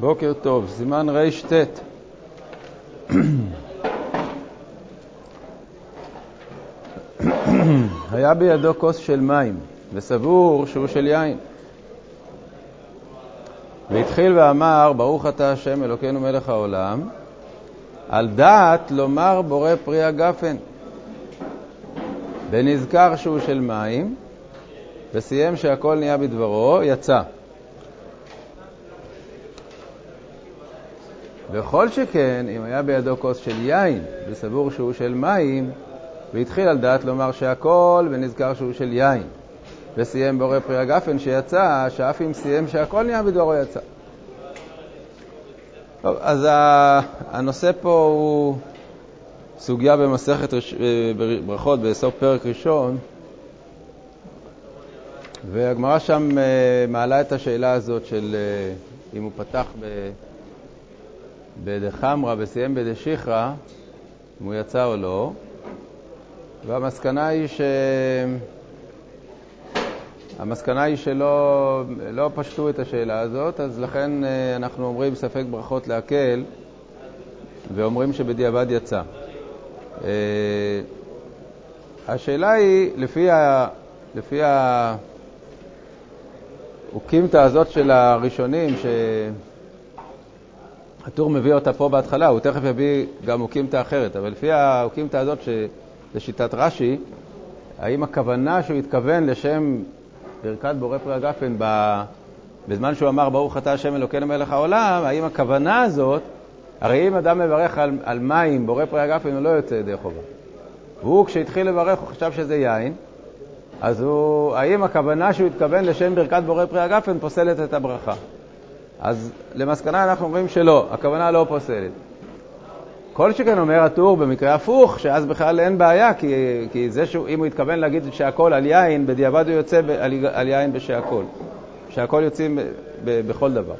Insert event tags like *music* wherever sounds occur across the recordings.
בוקר טוב, סימן רט. היה בידו כוס של מים, וסבור שהוא של יין. והתחיל ואמר, ברוך אתה השם אלוקינו מלך העולם, על דעת לומר בורא פרי הגפן. ונזכר שהוא של מים, וסיים שהכל נהיה בדברו, יצא. וכל שכן, אם היה בידו כוס של יין, וסבור שהוא של מים, והתחיל על דעת לומר שהכל, ונזכר שהוא של יין. וסיים בורא פרי הגפן שיצא, שאף אם סיים שהכל נהיה בדברו יצא. טוב, אז הנושא פה הוא סוגיה במסכת רש... ברכות בסוף פרק ראשון, והגמרא שם אה, מעלה את השאלה הזאת של אה, אם הוא פתח ב... בדחמרא וסיים בדשיחרא, אם הוא יצא או לא, והמסקנה היא ש... המסקנה היא שלא לא פשטו את השאלה הזאת, אז לכן אה, אנחנו אומרים ספק ברכות להקל, ואומרים שבדיעבד יצא. השאלה היא, לפי, ה... לפי האוקימתא הזאת של הראשונים, שהטור מביא אותה פה בהתחלה, הוא תכף יביא גם אוקימתא אחרת, אבל לפי האוקימתא הזאת, שזה שיטת רש"י, האם הכוונה שהוא התכוון לשם ברכת בורא פרי הגפן בזמן שהוא אמר ברוך אתה השם אלוקינו מלך העולם, האם הכוונה הזאת, הרי אם אדם מברך על, על מים, בורא פרי הגפן, הוא לא יוצא ידי חובה. הוא, כשהתחיל לברך, הוא חשב שזה יין, אז הוא, האם הכוונה שהוא התכוון לשם ברכת בורא פרי הגפן פוסלת את הברכה? אז למסקנה אנחנו אומרים שלא, הכוונה לא פוסלת. כל שכן אומר הטור במקרה הפוך, שאז בכלל אין בעיה, כי, כי זה שאם הוא התכוון להגיד שהכל על יין, בדיעבד הוא יוצא על, על יין בשהכל. שהכל יוצאים ב, ב, בכל דבר.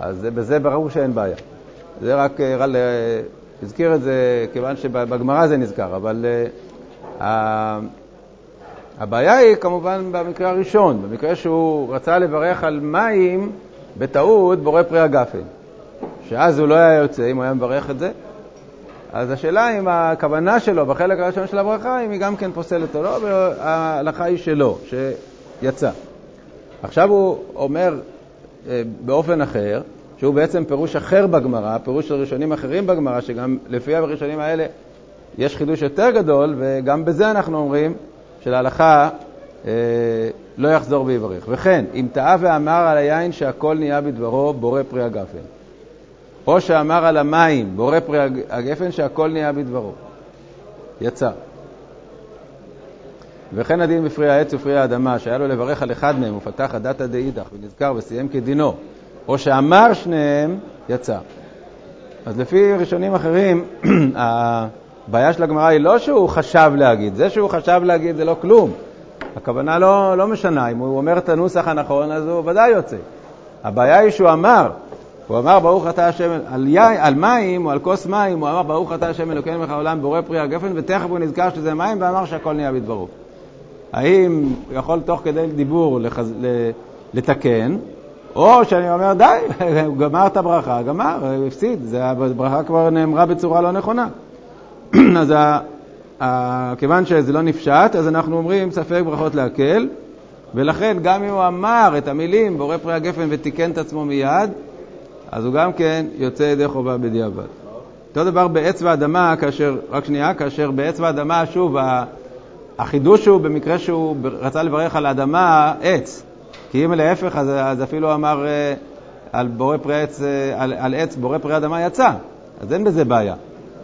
אז בזה ברור שאין בעיה. זה רק רל, הזכיר את זה כיוון שבגמרא זה נזכר, אבל uh, הבעיה היא כמובן במקרה הראשון, במקרה שהוא רצה לברך על מים בטעות בורא פרי הגפן, שאז הוא לא היה יוצא אם הוא היה מברך את זה. אז השאלה אם הכוונה שלו בחלק הראשון של הברכה, אם היא גם כן פוסלת או לא, וההלכה היא שלא, שיצא. עכשיו הוא אומר אה, באופן אחר, שהוא בעצם פירוש אחר בגמרא, פירוש של ראשונים אחרים בגמרא, שגם לפי הראשונים האלה יש חידוש יותר גדול, וגם בזה אנחנו אומרים שלהלכה לא יחזור ויברך. וכן, אם טעה ואמר על היין שהכל נהיה בדברו, בורא פרי הגפן. או שאמר על המים, בורא פרי הגפן, שהכל נהיה בדברו. יצא. וכן הדין בפרי העץ ופרי האדמה, שהיה לו לברך על אחד מהם, ופתח הדתא דאידך, ונזכר וסיים כדינו, או שאמר שניהם, יצא. אז לפי ראשונים אחרים, *clears throat* הבעיה של הגמרא היא לא שהוא חשב להגיד, זה שהוא חשב להגיד זה לא כלום. הכוונה לא, לא משנה, אם הוא אומר את הנוסח הנכון, אז הוא ודאי יוצא. הבעיה היא שהוא אמר, הוא אמר ברוך אתה השם, על, יי, על מים או על כוס מים, הוא אמר ברוך אתה השם אלוקינו מלך העולם בורא פרי הגפן, ותכף הוא נזכר שזה מים ואמר שהכל נהיה בדברו. האם הוא יכול תוך כדי דיבור לחז... לתקן, או שאני אומר, די, *laughs* הוא גמר את הברכה, גמר, הפסיד, הברכה כבר נאמרה בצורה לא נכונה. *clears throat* אז. כיוון שזה לא נפשט, אז אנחנו אומרים ספק ברכות להקל, ולכן גם אם הוא אמר את המילים בורא פרי הגפן ותיקן את עצמו מיד, אז הוא גם כן יוצא ידי חובה בדיעבד. אותו דבר בעץ ואדמה, כאשר, רק שנייה, כאשר בעץ ואדמה, שוב, החידוש הוא במקרה שהוא רצה לברך על האדמה עץ, כי אם להפך, אז, אז אפילו אמר אה, על, בורא פרי עץ, אה, על, על עץ בורא פרי אדמה יצא, אז אין בזה בעיה.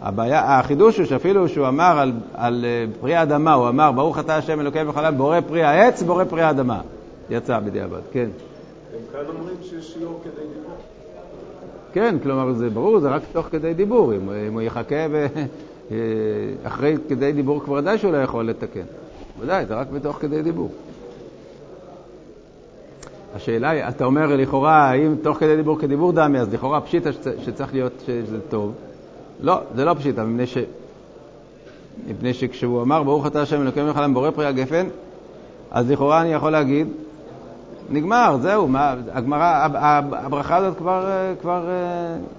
הבעיה, החידוש הוא שאפילו שהוא אמר על, על אה, פרי האדמה, הוא אמר, ברוך אתה השם אלוקינו וחלם, בורא פרי העץ, בורא פרי האדמה. יצא בדיעבד, כן. הם כאן אומרים שיש שיעור כדי דיבור. כן, כלומר, זה ברור, זה רק תוך כדי דיבור. אם, אם הוא יחכה ו... אחרי כדי דיבור כבר ודאי שהוא לא יכול לתקן. ודאי, זה רק בתוך כדי דיבור. השאלה היא, אתה אומר לכאורה, האם תוך כדי דיבור כדיבור דמי, אז לכאורה פשיטה שצריך להיות שזה טוב. לא, זה לא פשיטה, מפני, ש... מפני שכשהוא אמר, ברוך אתה השם אלוקים מלך העולם בורא פרי הגפן, אז לכאורה אני יכול להגיד נגמר, זהו, מה, הגמרא, הברכה הזאת כבר, כבר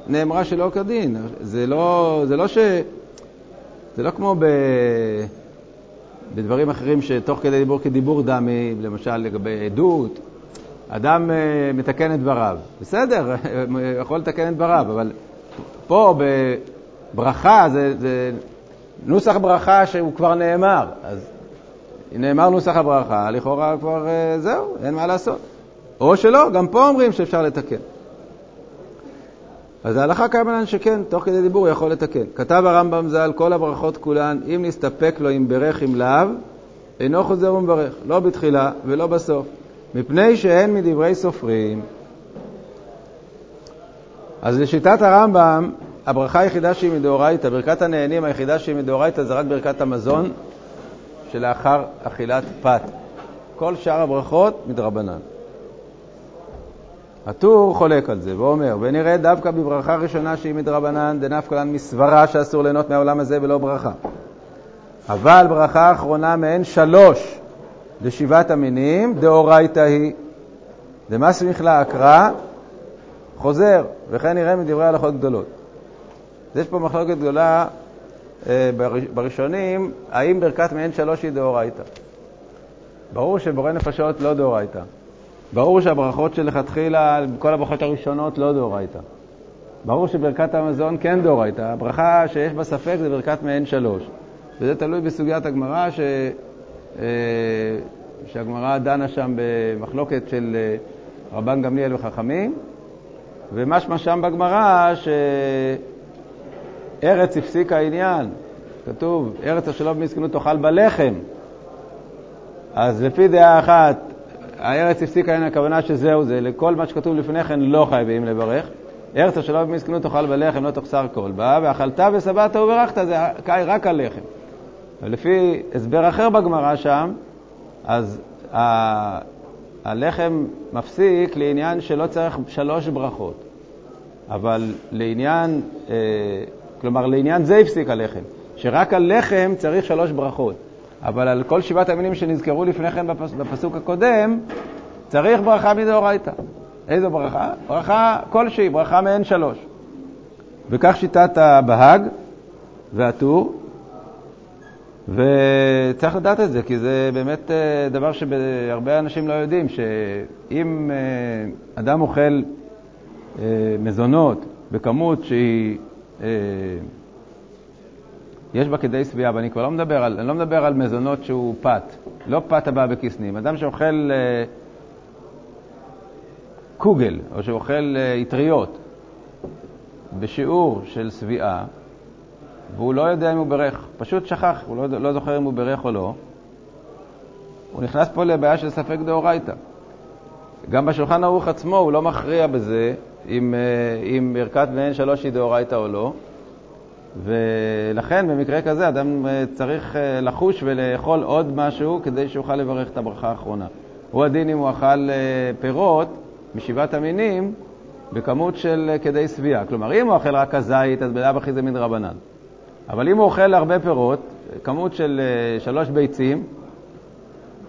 נאמרה שלא כדין. זה לא, זה לא ש... זה לא כמו ב... בדברים אחרים שתוך כדי דיבור כדיבור דמי, למשל לגבי עדות, אדם אה, מתקן את דבריו. בסדר, *laughs* יכול לתקן את דבריו, אבל פה בברכה זה, זה נוסח ברכה שהוא כבר נאמר. אז נאמר נוסח הברכה, לכאורה כבר אה, זהו, אין מה לעשות. או שלא, גם פה אומרים שאפשר לתקן. אז ההלכה קיימנן שכן, תוך כדי דיבור יכול לתקן. כתב הרמב"ם ז"ל, כל הברכות כולן, אם נסתפק לו אם ברך אם לאו, אינו חוזר ומברך, לא בתחילה ולא בסוף, מפני שאין מדברי סופרים. אז לשיטת הרמב"ם, הברכה היחידה שהיא מדאורייתא, ברכת הנהנים היחידה שהיא מדאורייתא זה רק ברכת המזון שלאחר אכילת פת. כל שאר הברכות מדרבנן. הטור חולק על זה ואומר, ונראה דווקא בברכה ראשונה שהיא מדרבנן, דנפקא לן מסברה שאסור ליהנות מהעולם הזה ולא ברכה. אבל ברכה אחרונה מהן שלוש לשבעת המינים, דאורייתא היא. דמסמיך לה אקרא, חוזר, וכן נראה מדברי הלכות גדולות. אז יש פה מחלוקת גדולה אה, בראשונים, האם ברכת מעין שלוש היא דאורייתא. ברור שבורא נפשות לא דאורייתא. ברור שהברכות שלכתחילה, כל הברכות הראשונות לא דאורייתא. ברור שברכת המזון כן דאורייתא. הברכה שיש בה ספק זה ברכת מעין שלוש. וזה תלוי בסוגיית הגמרא, ש... אה, שהגמרא דנה שם במחלוקת של אה, רבן גמליאל וחכמים, ומשמע שם בגמרא שארץ הפסיק העניין. כתוב, ארץ אשר לא במסכנות תאכל בלחם. אז לפי דעה אחת, הארץ הפסיקה, אין הכוונה שזהו זה, לכל מה שכתוב לפני כן לא חייבים לברך. ארץ אשר לא במסכנות תאכל בלחם, לא תחסר כל בה, ואכלת ושבעת וברכת, זה רק על לחם. ולפי הסבר אחר בגמרא שם, אז ה... הלחם מפסיק לעניין שלא צריך שלוש ברכות. אבל לעניין, אה, כלומר לעניין זה הפסיק הלחם, שרק על לחם צריך שלוש ברכות. אבל על כל שבעת המינים שנזכרו לפני כן בפס, בפסוק הקודם, צריך ברכה מדאורייתא. איזו ברכה? ברכה כלשהי, ברכה מעין שלוש. וכך שיטת הבהג והטור, וצריך לדעת את זה, כי זה באמת אה, דבר שהרבה אנשים לא יודעים, שאם אה, אדם אוכל אה, מזונות בכמות שהיא יש בה כדי שביעה, ואני כבר לא מדבר על, אני לא מדבר על מזונות שהוא פת, לא פת הבא בכיסנים. אדם שאוכל אה, קוגל, או שאוכל אה, אטריות, בשיעור של שביעה, והוא לא יודע אם הוא ברך, פשוט שכח, הוא לא, לא זוכר אם הוא ברך או לא, הוא נכנס פה לבעיה של ספק דאורייתא. גם בשולחן ערוך עצמו הוא לא מכריע בזה אם, אה, אם ברכת מעין שלוש היא דאורייתא או לא, ולכן במקרה כזה אדם אה, צריך אה, לחוש ולאכול עוד משהו כדי שיוכל לברך את הברכה האחרונה. הוא הדין אם הוא אכל פירות משבעת המינים בכמות של כדי שביעה. כלומר, אם הוא אוכל רק הזית, אז בלאו הכי זה מדרבנן. אבל אם הוא אוכל הרבה פירות, כמות של שלוש ביצים,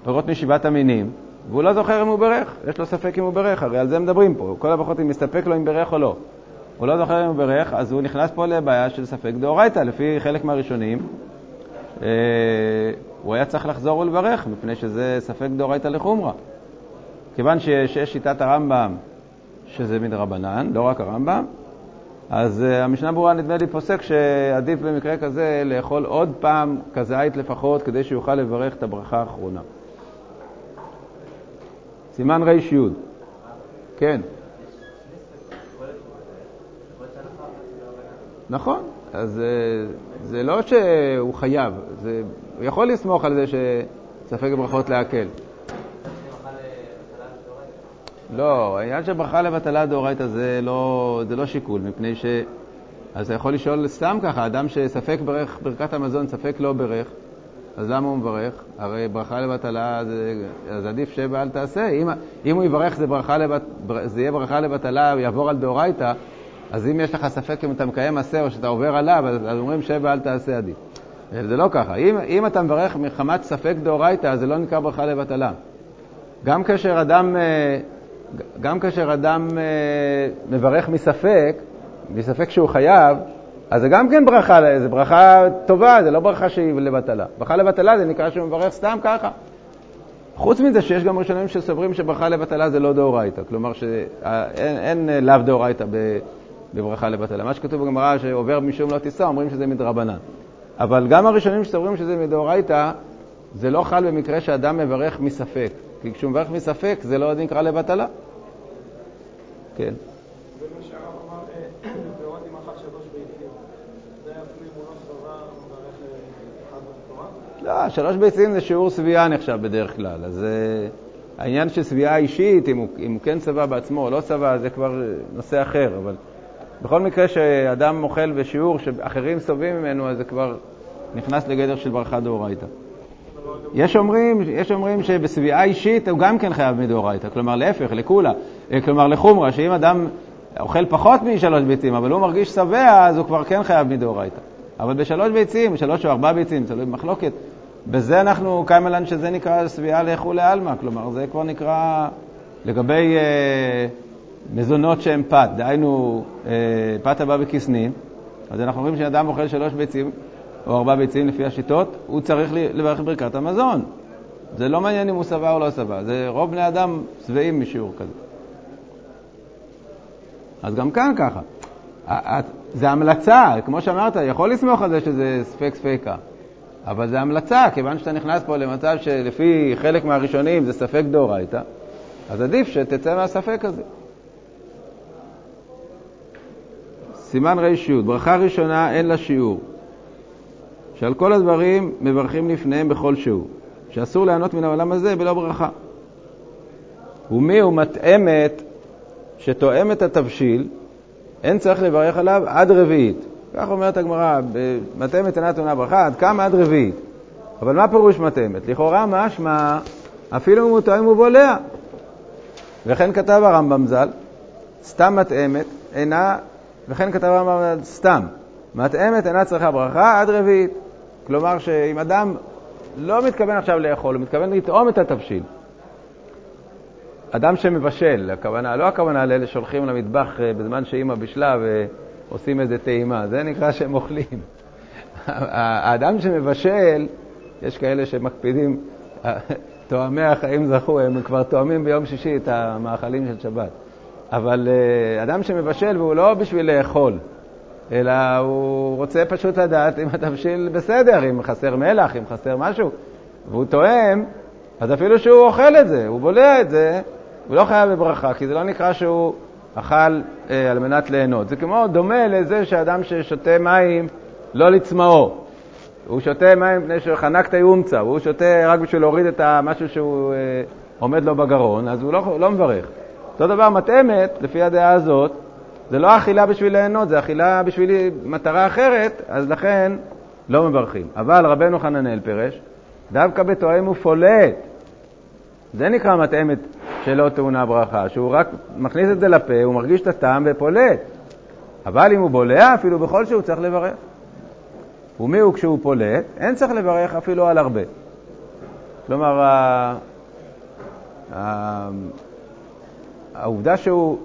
פירות משבעת המינים, והוא לא זוכר אם הוא ברך, יש לו ספק אם הוא ברך, הרי על זה מדברים פה. כל הברכות אם מסתפק לו אם ברך או לא. הוא לא זוכר אם הוא ברך, אז הוא נכנס פה לבעיה של ספק דאורייתא, לפי חלק מהראשונים. אה, הוא היה צריך לחזור ולברך, מפני שזה ספק דאורייתא לחומרא. כיוון שיש שיטת הרמב"ם שזה מדרבנן, לא רק הרמב"ם, אז uh, המשנה ברורה נדמה לי פוסק שעדיף במקרה כזה לאכול עוד פעם כזית לפחות כדי שיוכל לברך את הברכה האחרונה. סימן רי"י. כן. נכון, אז אה, זה לא שהוא חייב, זה, הוא יכול לסמוך על זה שספק ברכות להקל. לא, העניין של ברכה לבטלה דאורייתא זה, לא, זה לא שיקול, מפני ש... אז אתה יכול לשאול סתם ככה, אדם שספק ברך ברכת המזון, ספק לא ברך, אז למה הוא מברך? הרי ברכה לבטלה, זה, אז עדיף שבע אל תעשה. אם, אם הוא יברך זה, ברכה לבט, זה יהיה ברכה לבטלה, הוא יעבור על דאורייתא, אז אם יש לך ספק אם אתה מקיים מעשה או שאתה עובר עליו, אז אומרים שבע אל תעשה עדיף. זה לא ככה. אם, אם אתה מברך מחמת ספק דאורייתא, זה לא נקרא ברכה לבטלה. גם כאשר אדם, אה, גם כאשר אדם אה, מברך מספק, מספק שהוא חייב, אז זה גם כן ברכה, זה ברכה טובה, זה לא ברכה שהיא לבטלה. ברכה לבטלה זה נקרא שהוא מברך סתם ככה. חוץ מזה שיש גם ראשונים שסוברים שברכה לבטלה זה לא דאורייתא, כלומר שאין אין לאו דאורייתא בברכה לבטלה. מה שכתוב בגמרא שעובר משום לא תישא, אומרים שזה מדרבנן. אבל גם הראשונים שסוברים שזה מדאורייתא, זה לא חל במקרה שאדם מברך מספק. כי כשהוא מברך מספק זה לא נקרא לבטלה. כן. לא, שלוש ביצים זה שיעור שביעה נחשב בדרך כלל. אז uh, העניין של שביעה אישית, אם הוא, אם הוא כן צבע בעצמו או לא צבע, זה כבר נושא אחר. אבל בכל מקרה שאדם אוכל בשיעור שאחרים סובבים ממנו, אז זה כבר נכנס לגדר של ברכה דאורייתא. יש אומרים, יש אומרים שבשביעה אישית הוא גם כן חייב מדאורייתא, כלומר להפך, לקולה, אה, כלומר לחומרה, שאם אדם אוכל פחות משלוש ביצים, אבל הוא מרגיש שבע, אז הוא כבר כן חייב מדאורייתא. אבל בשלוש ביצים, שלוש או ארבע ביצים, תלוי במחלוקת, בזה אנחנו, קיימלן שזה נקרא שביעה לכולי עלמא, כלומר זה כבר נקרא לגבי אה, מזונות שהן פת, דהיינו אה, פת הבא בכיסנין, אז אנחנו אומרים שאדם אוכל שלוש ביצים או ארבע ביצים לפי השיטות, הוא צריך לברך ברכת המזון. זה לא מעניין אם הוא שבע או לא שבע, זה רוב בני אדם שבעים משיעור כזה. אז גם כאן ככה. זה המלצה, כמו שאמרת, יכול לסמוך על זה שזה ספק ספקה, אבל זה המלצה, כיוון שאתה נכנס פה למצב שלפי חלק מהראשונים זה ספק דאורייתא, אז עדיף שתצא מהספק הזה. סימן רי"ש, ברכה ראשונה אין לה שיעור, שעל כל הדברים מברכים לפניהם בכל שהוא, שאסור ליהנות מן העולם הזה בלא ברכה. ומי הוא מטעמת שתואם את התבשיל, אין צריך לברך עליו עד רביעית. כך אומרת הגמרא, מטעמת אינה טעונה ברכה, עד כמה עד רביעית. אבל מה פירוש מטעמת? לכאורה משמע, אפילו אם הוא טועם ובולע. וכן כתב הרמב"ם ז"ל, סתם מטעמת אינה, וכן כתב הרמב"ם סתם, מטעמת אינה צריכה ברכה עד רביעית. כלומר שאם אדם לא מתכוון עכשיו לאכול, הוא מתכוון לטעום את התבשיל. אדם שמבשל, הכוונה, לא הכוונה לאלה שהולכים למטבח אה, בזמן שאימא בישלה ועושים איזה טעימה, זה נקרא שהם אוכלים. *laughs* האדם שמבשל, יש כאלה שמקפידים, *laughs* תואמי החיים זכו, הם כבר תואמים ביום שישי את המאכלים של שבת. אבל אה, אדם שמבשל והוא לא בשביל לאכול, אלא הוא רוצה פשוט לדעת אם התבשיל בסדר, אם חסר מלח, אם חסר משהו, והוא תואם, אז אפילו שהוא אוכל את זה, הוא בולע את זה, הוא לא חייב בברכה, כי זה לא נקרא שהוא אכל אה, על מנת ליהנות. זה כמו דומה לזה שאדם ששותה מים לא לצמאו. הוא שותה מים מפני שחנק את היומצא, והוא שותה רק בשביל להוריד את המשהו שהוא אה, עומד לו בגרון, אז הוא לא, לא מברך. אותו דבר מטעמת, לפי הדעה הזאת, זה לא אכילה בשביל ליהנות, זה אכילה בשביל מטרה אחרת, אז לכן לא מברכים. אבל רבנו חננאל פירש, דווקא בתואם ופולט, זה נקרא מטעמת שלא טעונה ברכה, שהוא רק מכניס את זה לפה, הוא מרגיש את הטעם ופולט. אבל אם הוא בולע, אפילו בכל שהוא צריך לברך. ומי הוא כשהוא פולט? אין צריך לברך אפילו על הרבה. כלומר, העובדה שהוא,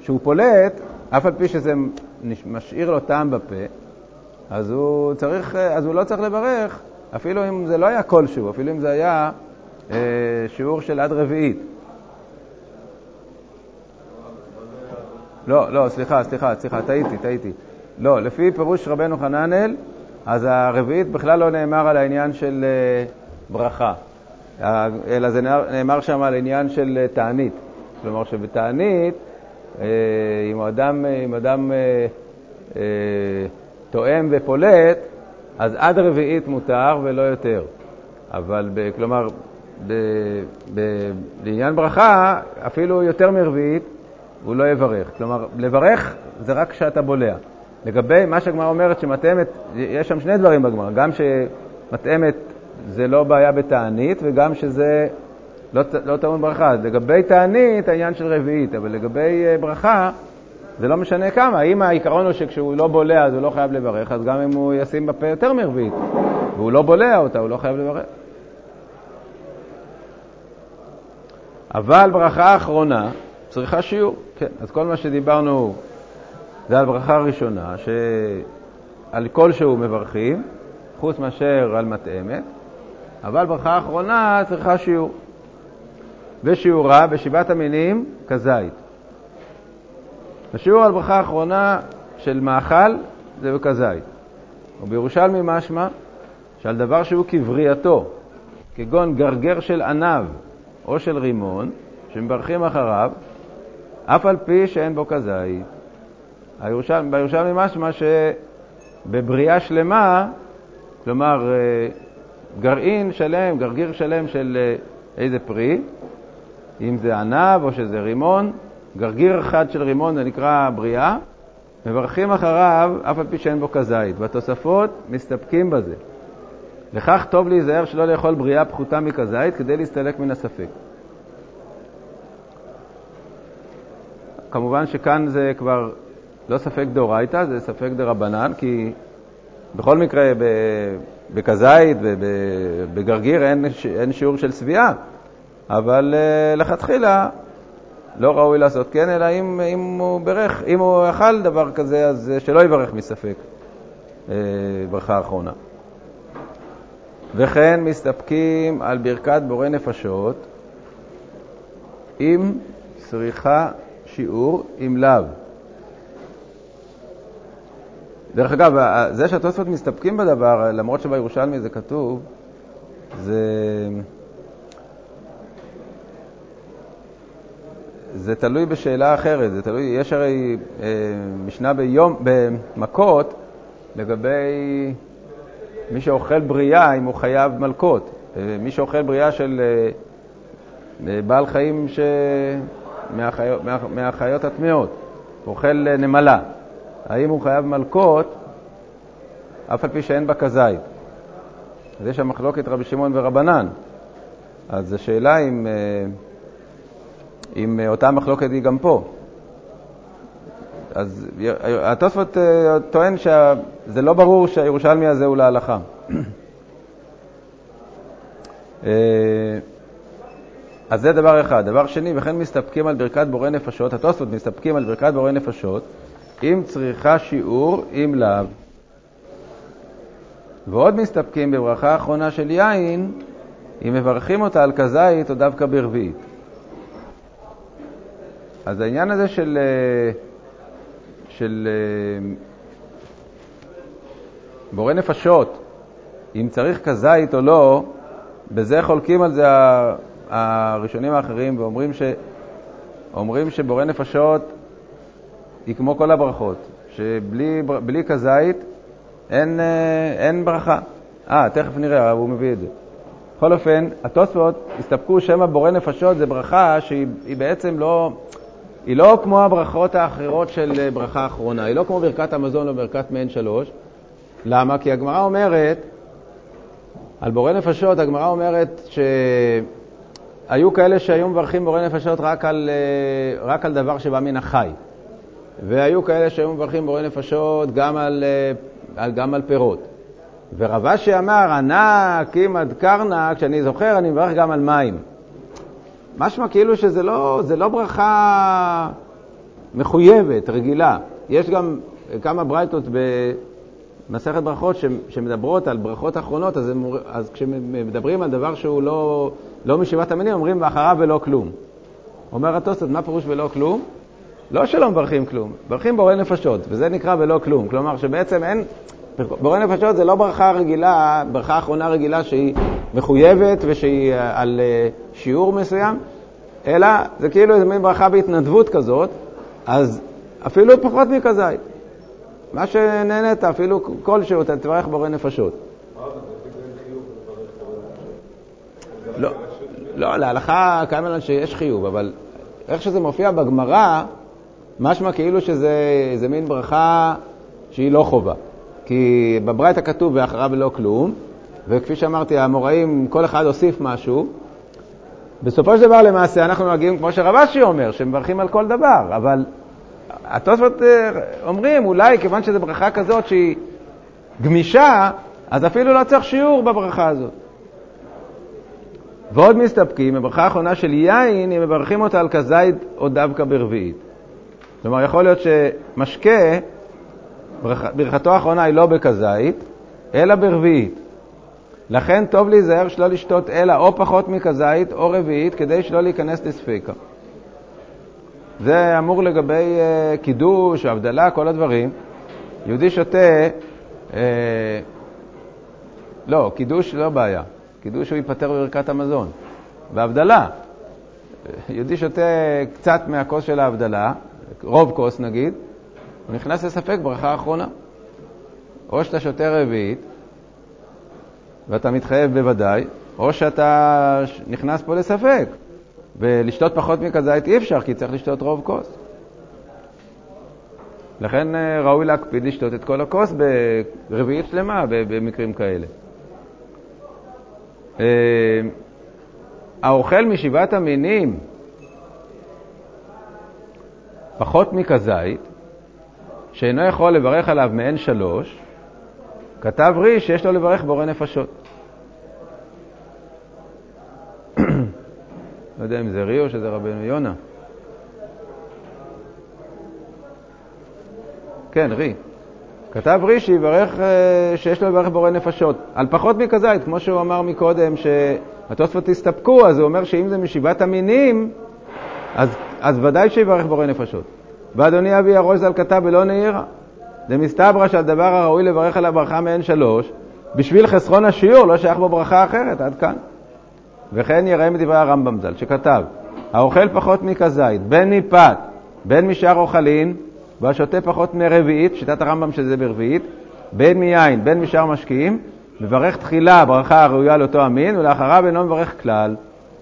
שהוא פולט, אף על פי שזה משאיר לו טעם בפה, אז הוא, צריך, אז הוא לא צריך לברך, אפילו אם זה לא היה כלשהו, אפילו אם זה היה אה, שיעור של עד רביעית. לא, לא, סליחה, סליחה, סליחה, טעיתי, טעיתי. לא, לפי פירוש רבנו חננאל, אז הרביעית בכלל לא נאמר על העניין של uh, ברכה, אלא זה נאמר שם על עניין של uh, תענית. כלומר שבתענית, uh, אם אדם, אם אדם תואם ופולט, אז עד רביעית מותר ולא יותר. אבל, ב, כלומר, ב, ב, לעניין ברכה, אפילו יותר מרביעית, הוא לא יברך. כלומר, לברך זה רק כשאתה בולע. לגבי מה שהגמרא אומרת שמטעמת, יש שם שני דברים בגמרא, גם שמטעמת זה לא בעיה בתענית וגם שזה לא, לא טעון ברכה. לגבי תענית העניין של רביעית, אבל לגבי אה, ברכה זה לא משנה כמה. אם העיקרון הוא שכשהוא לא בולע אז הוא לא חייב לברך, אז גם אם הוא ישים בפה יותר מרביעית והוא לא בולע אותה, הוא לא חייב לברך. אבל ברכה אחרונה צריכה שיעור. כן, אז כל מה שדיברנו זה על ברכה ראשונה, שעל כלשהו מברכים, חוץ מאשר על מטעמת, אבל ברכה אחרונה צריכה שיעור. ושיעורה בשבעת המינים כזית. השיעור על ברכה האחרונה של מאכל זה בכזית. ובירושלמי משמע שעל דבר שהוא כבריאתו, כגון גרגר של ענב או של רימון, שמברכים אחריו, אף על פי שאין בו כזית. בירושלמי משמע שבבריאה שלמה, כלומר אה, גרעין שלם, גרגיר שלם של אה, איזה פרי, אם זה ענב או שזה רימון, גרגיר אחד של רימון זה נקרא בריאה, מברכים אחריו אף על פי שאין בו כזית. בתוספות מסתפקים בזה. לכך טוב להיזהר שלא לאכול בריאה פחותה מכזית כדי להסתלק מן הספק. כמובן שכאן זה כבר לא ספק דאורייתא, זה ספק דרבנן, כי בכל מקרה בכזית ובגרגיר אין, אין שיעור של שביעה, אבל uh, לכתחילה לא ראוי לעשות כן, אלא אם, אם הוא ברך, אם הוא אכל דבר כזה, אז שלא יברך מספק uh, ברכה אחרונה. וכן מסתפקים על ברכת בורא נפשות עם צריכה שיעור עם לאו. דרך אגב, זה שהתוספות מסתפקים בדבר, למרות שבירושלמי זה כתוב, זה... זה תלוי בשאלה אחרת, זה תלוי, יש הרי אה, משנה ביום, במכות לגבי מי שאוכל בריאה, אם הוא חייב מלקות. אה, מי שאוכל בריאה של אה, אה בעל חיים ש... מהחיות, מה, מהחיות הטמעות, אוכל אה, נמלה. האם הוא חייב מלקות אף על פי שאין בה כזית? אז יש שם מחלוקת רבי שמעון ורבנן. אז השאלה אם, אה, אם אותה מחלוקת היא גם פה. אז התוספות אה, טוען שזה לא ברור שהירושלמי הזה הוא להלכה. *clears throat* אז זה דבר אחד. דבר שני, וכן מסתפקים על ברכת בורא נפשות, התוספות מסתפקים על ברכת בורא נפשות, אם צריכה שיעור, אם לאו. ועוד מסתפקים בברכה האחרונה של יין, אם מברכים אותה על כזית או דווקא ברביעית. אז העניין הזה של, אה, של אה, בורא נפשות, אם צריך כזית או לא, בזה חולקים על זה הראשונים האחרים ואומרים ש, אומרים שבורא נפשות היא כמו כל הברכות, שבלי כזית אין, אה, אין ברכה. אה, תכף נראה, הוא מביא את זה. בכל אופן, התוספות הסתפקו שמא בורא נפשות זה ברכה שהיא בעצם לא, היא לא כמו הברכות האחרות של אה, ברכה אחרונה, היא לא כמו ברכת המזון או ברכת מעין שלוש. למה? כי הגמרא אומרת, על בורא נפשות, הגמרא אומרת שהיו כאלה שהיו מברכים בורא נפשות רק על, אה, רק על דבר שבא מן החי. והיו כאלה שהיו מברכים בורא נפשות גם על, על, גם על פירות. ורב אשי אמר, ענק, עמד קרנא, כשאני זוכר, אני מברך גם על מים. משמע כאילו שזה לא, לא ברכה מחויבת, רגילה. יש גם כמה ברייתות במסכת ברכות שמדברות על ברכות אחרונות, אז, אז כשמדברים על דבר שהוא לא, לא משבעת המינים, אומרים ואחריו ולא כלום. אומר התוספות, מה פירוש ולא כלום? לא שלא מברכים כלום, מברכים בורא נפשות, וזה נקרא ולא כלום. כלומר שבעצם אין, בורא נפשות זה לא ברכה רגילה, ברכה אחרונה רגילה שהיא מחויבת ושהיא אה, על אה, שיעור מסוים, אלא זה כאילו איזה מין ברכה בהתנדבות כזאת, אז אפילו פחות מכזית. מה שנהנית, אפילו כלשהו, אתה תברך בורא נפשות. לא, לא, להלכה קיימן שיש חיוב, אבל איך שזה מופיע בגמרא, משמע כאילו שזה מין ברכה שהיא לא חובה. כי בברייתא כתוב ואחריו לא כלום, וכפי שאמרתי, המוראים, כל אחד הוסיף משהו. בסופו של דבר, למעשה, אנחנו נוהגים, כמו שרב אשי אומר, שמברכים על כל דבר, אבל התוספות אומרים, אולי כיוון שזו ברכה כזאת שהיא גמישה, אז אפילו לא צריך שיעור בברכה הזאת. ועוד מסתפקים, בברכה האחרונה של יין, אם מברכים אותה על כזית או דווקא ברביעית. כלומר, יכול להיות שמשקה, ברכתו האחרונה היא לא בכזית, אלא ברביעית. לכן טוב להיזהר שלא לשתות אלא או פחות מכזית או רביעית, כדי שלא להיכנס לספיקה. זה אמור לגבי uh, קידוש, הבדלה, כל הדברים. יהודי שותה, uh, לא, קידוש לא בעיה. קידוש הוא ייפטר בברכת המזון. והבדלה, יהודי שותה קצת מהכוס של ההבדלה, רוב כוס נגיד, הוא נכנס לספק ברכה האחרונה. או שאתה שותה רביעית, ואתה מתחייב בוודאי, או שאתה נכנס פה לספק. ולשתות פחות מכזית אי אפשר, כי צריך לשתות רוב כוס. לכן אה, ראוי להקפיד לשתות את כל הכוס ברביעית שלמה במקרים כאלה. אה, האוכל משבעת המינים פחות מכזית, שאינו יכול לברך עליו מעין שלוש, כתב רי שיש לו לברך בורא נפשות. יודע אם זה רי או שזה רבנו יונה. כן, רי. כתב רי שיברך, אה, שיש לו לברך בורא נפשות. על פחות מכזית, כמו שהוא אמר מקודם, שהתוספות הסתפקו, אז הוא אומר שאם זה משבעת המינים, אז, אז ודאי שיברך בורא נפשות. ואדוני אבי הראש ז"ל כתב ולא נעירה. דמסתברא שהדבר הראוי לברך על הברכה מעין שלוש, בשביל חסרון השיעור לא שייך בו ברכה אחרת, עד כאן. וכן יראה מדברי הרמב"ם ז"ל, שכתב, האוכל פחות מכזית, בין מפת, בין משאר אוכלין, והשותה פחות מרביעית, שיטת הרמב"ם שזה ברביעית, בין מיין, בין משאר משקיעים, מברך תחילה ברכה הראויה לאותו המין, ולאחריו אינו מברך כלל,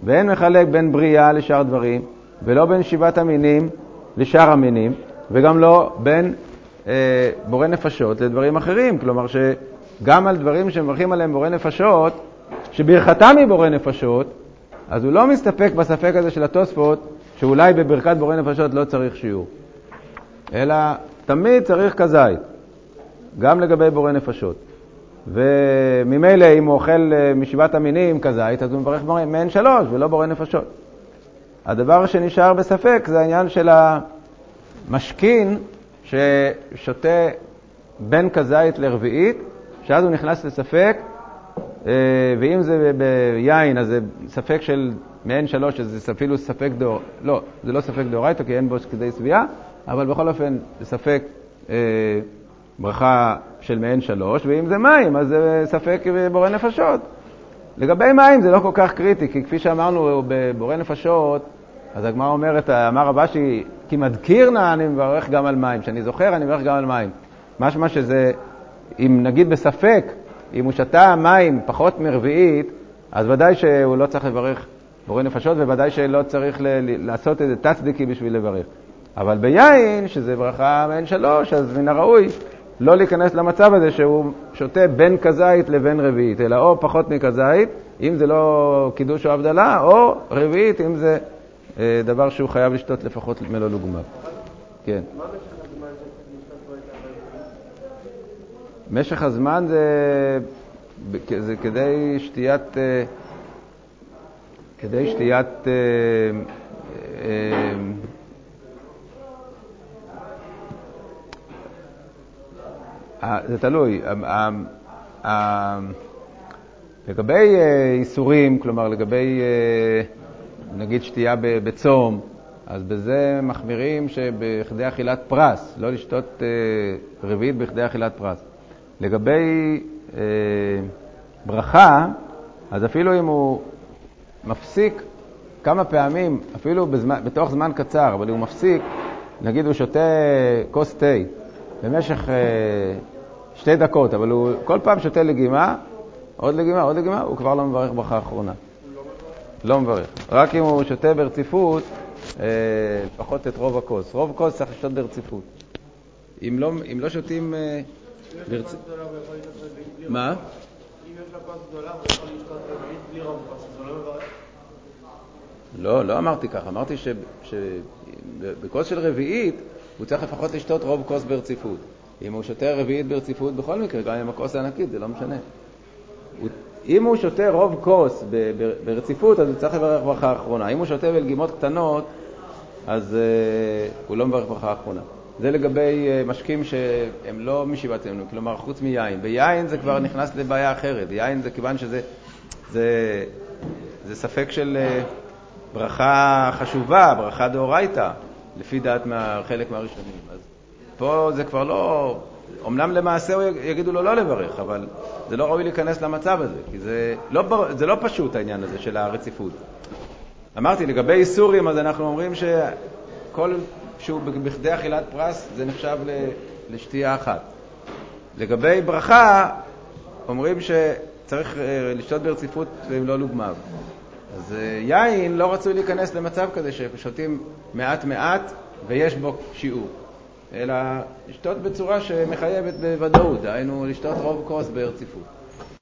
ואין מחלק בין בריאה לשאר דברים, ולא בין שבעת המינים לשאר המינים, וגם לא בין אה, בורא נפשות לדברים אחרים. כלומר, שגם על דברים שמברכים עליהם בורא נפשות, שברכתם היא בורא נפשות, אז הוא לא מסתפק בספק הזה של התוספות, שאולי בברכת בורא נפשות לא צריך שיעור. אלא תמיד צריך כזית, גם לגבי בורא נפשות. וממילא אם הוא אוכל אה, משבעת המינים כזית, אז הוא מברך מעין שלוש ולא בורא נפשות. הדבר שנשאר בספק זה העניין של המשכין ששותה בין כזית לרביעית, שאז הוא נכנס לספק, ואם זה ביין, אז זה ספק של מעין שלוש, אז זה אפילו ספק דור... לא, זה לא ספק דאורייתא, כי אין בו כדי שביעה, אבל בכל אופן זה ספק אה, ברכה של מעין שלוש, ואם זה מים, אז זה ספק בורא נפשות. לגבי מים זה לא כל כך קריטי, כי כפי שאמרנו, בבורא נפשות, אז הגמרא אומרת, אמר רבשי, כי מדקירנה אני מברך גם על מים. כשאני זוכר, אני מברך גם על מים. משמע שזה, אם נגיד בספק, אם הוא שתה מים פחות מרביעית, אז ודאי שהוא לא צריך לברך בורא נפשות, וודאי שלא צריך ל- לעשות איזה תצדיקי בשביל לברך. אבל ביין, שזה ברכה מעין שלוש, אז מן הראוי לא להיכנס למצב הזה שהוא שותה בין כזית לבין רביעית, אלא או פחות מכזית, אם זה לא קידוש או הבדלה, או רביעית, אם זה אה, דבר שהוא חייב לשתות לפחות מלוא לוגמיו. כן. משך הזמן זה, זה כדי שתיית, אה, כדי שתיית, אה, זה תלוי. לגבי איסורים, כלומר לגבי נגיד שתייה בצום, אז בזה מחמירים שבכדי אכילת פרס, לא לשתות אה, רביעית בכדי אכילת פרס. לגבי אה, ברכה, אז אפילו אם הוא מפסיק כמה פעמים, אפילו בזמן, בתוך זמן קצר, אבל אם הוא מפסיק, נגיד הוא שותה כוס תה במשך אה, שתי דקות, אבל הוא כל פעם שותה לגימה, עוד לגימה, עוד לגימה, הוא כבר לא מברך ברכה אחרונה. לא מברך. רק אם הוא שותה ברציפות, אה, לפחות את רוב הכוס. רוב הכוס צריך לשתות ברציפות. אם לא, אם לא שותים אה, ברציפות... מה? אם יש לו כוס גדולה, הוא יכול לשתות רביעית בלי רוב כוס, אז הוא לא? לא, לא אמרתי ככה. אמרתי שבכוס של רביעית הוא צריך לפחות לשתות רוב כוס ברציפות. אם הוא שותה רביעית ברציפות, בכל מקרה, גם אם הכוס ענקית, זה לא משנה. הוא, אם הוא שותה רוב כוס ברציפות, אז הוא צריך לברך ברכה אחרונה. אם הוא שותה בלגימות קטנות, אז uh, הוא לא מברך ברכה אחרונה. זה לגבי uh, משקים שהם לא משיבת אמנו, כלומר חוץ מיין. ביין זה כבר נכנס לבעיה אחרת. יין זה כיוון שזה זה, זה ספק של uh, ברכה חשובה, ברכה דאורייתא, לפי דעת מה, חלק מהראשונים. אז פה זה כבר לא... אמנם למעשה יגידו לו לא לברך, אבל זה לא ראוי להיכנס למצב הזה, כי זה לא, זה לא פשוט העניין הזה של הרציפות. אמרתי, לגבי איסורים, אז אנחנו אומרים שכל שהוא בכדי אכילת פרס, זה נחשב לשתייה אחת. לגבי ברכה, אומרים שצריך אה, לשתות ברציפות ואם לא לוגמיו. אז אה, יין לא רצוי להיכנס למצב כזה ששותים מעט מעט ויש בו שיעור, אלא לשתות בצורה שמחייבת בוודאות, דהיינו לשתות רוב כוס ברציפות.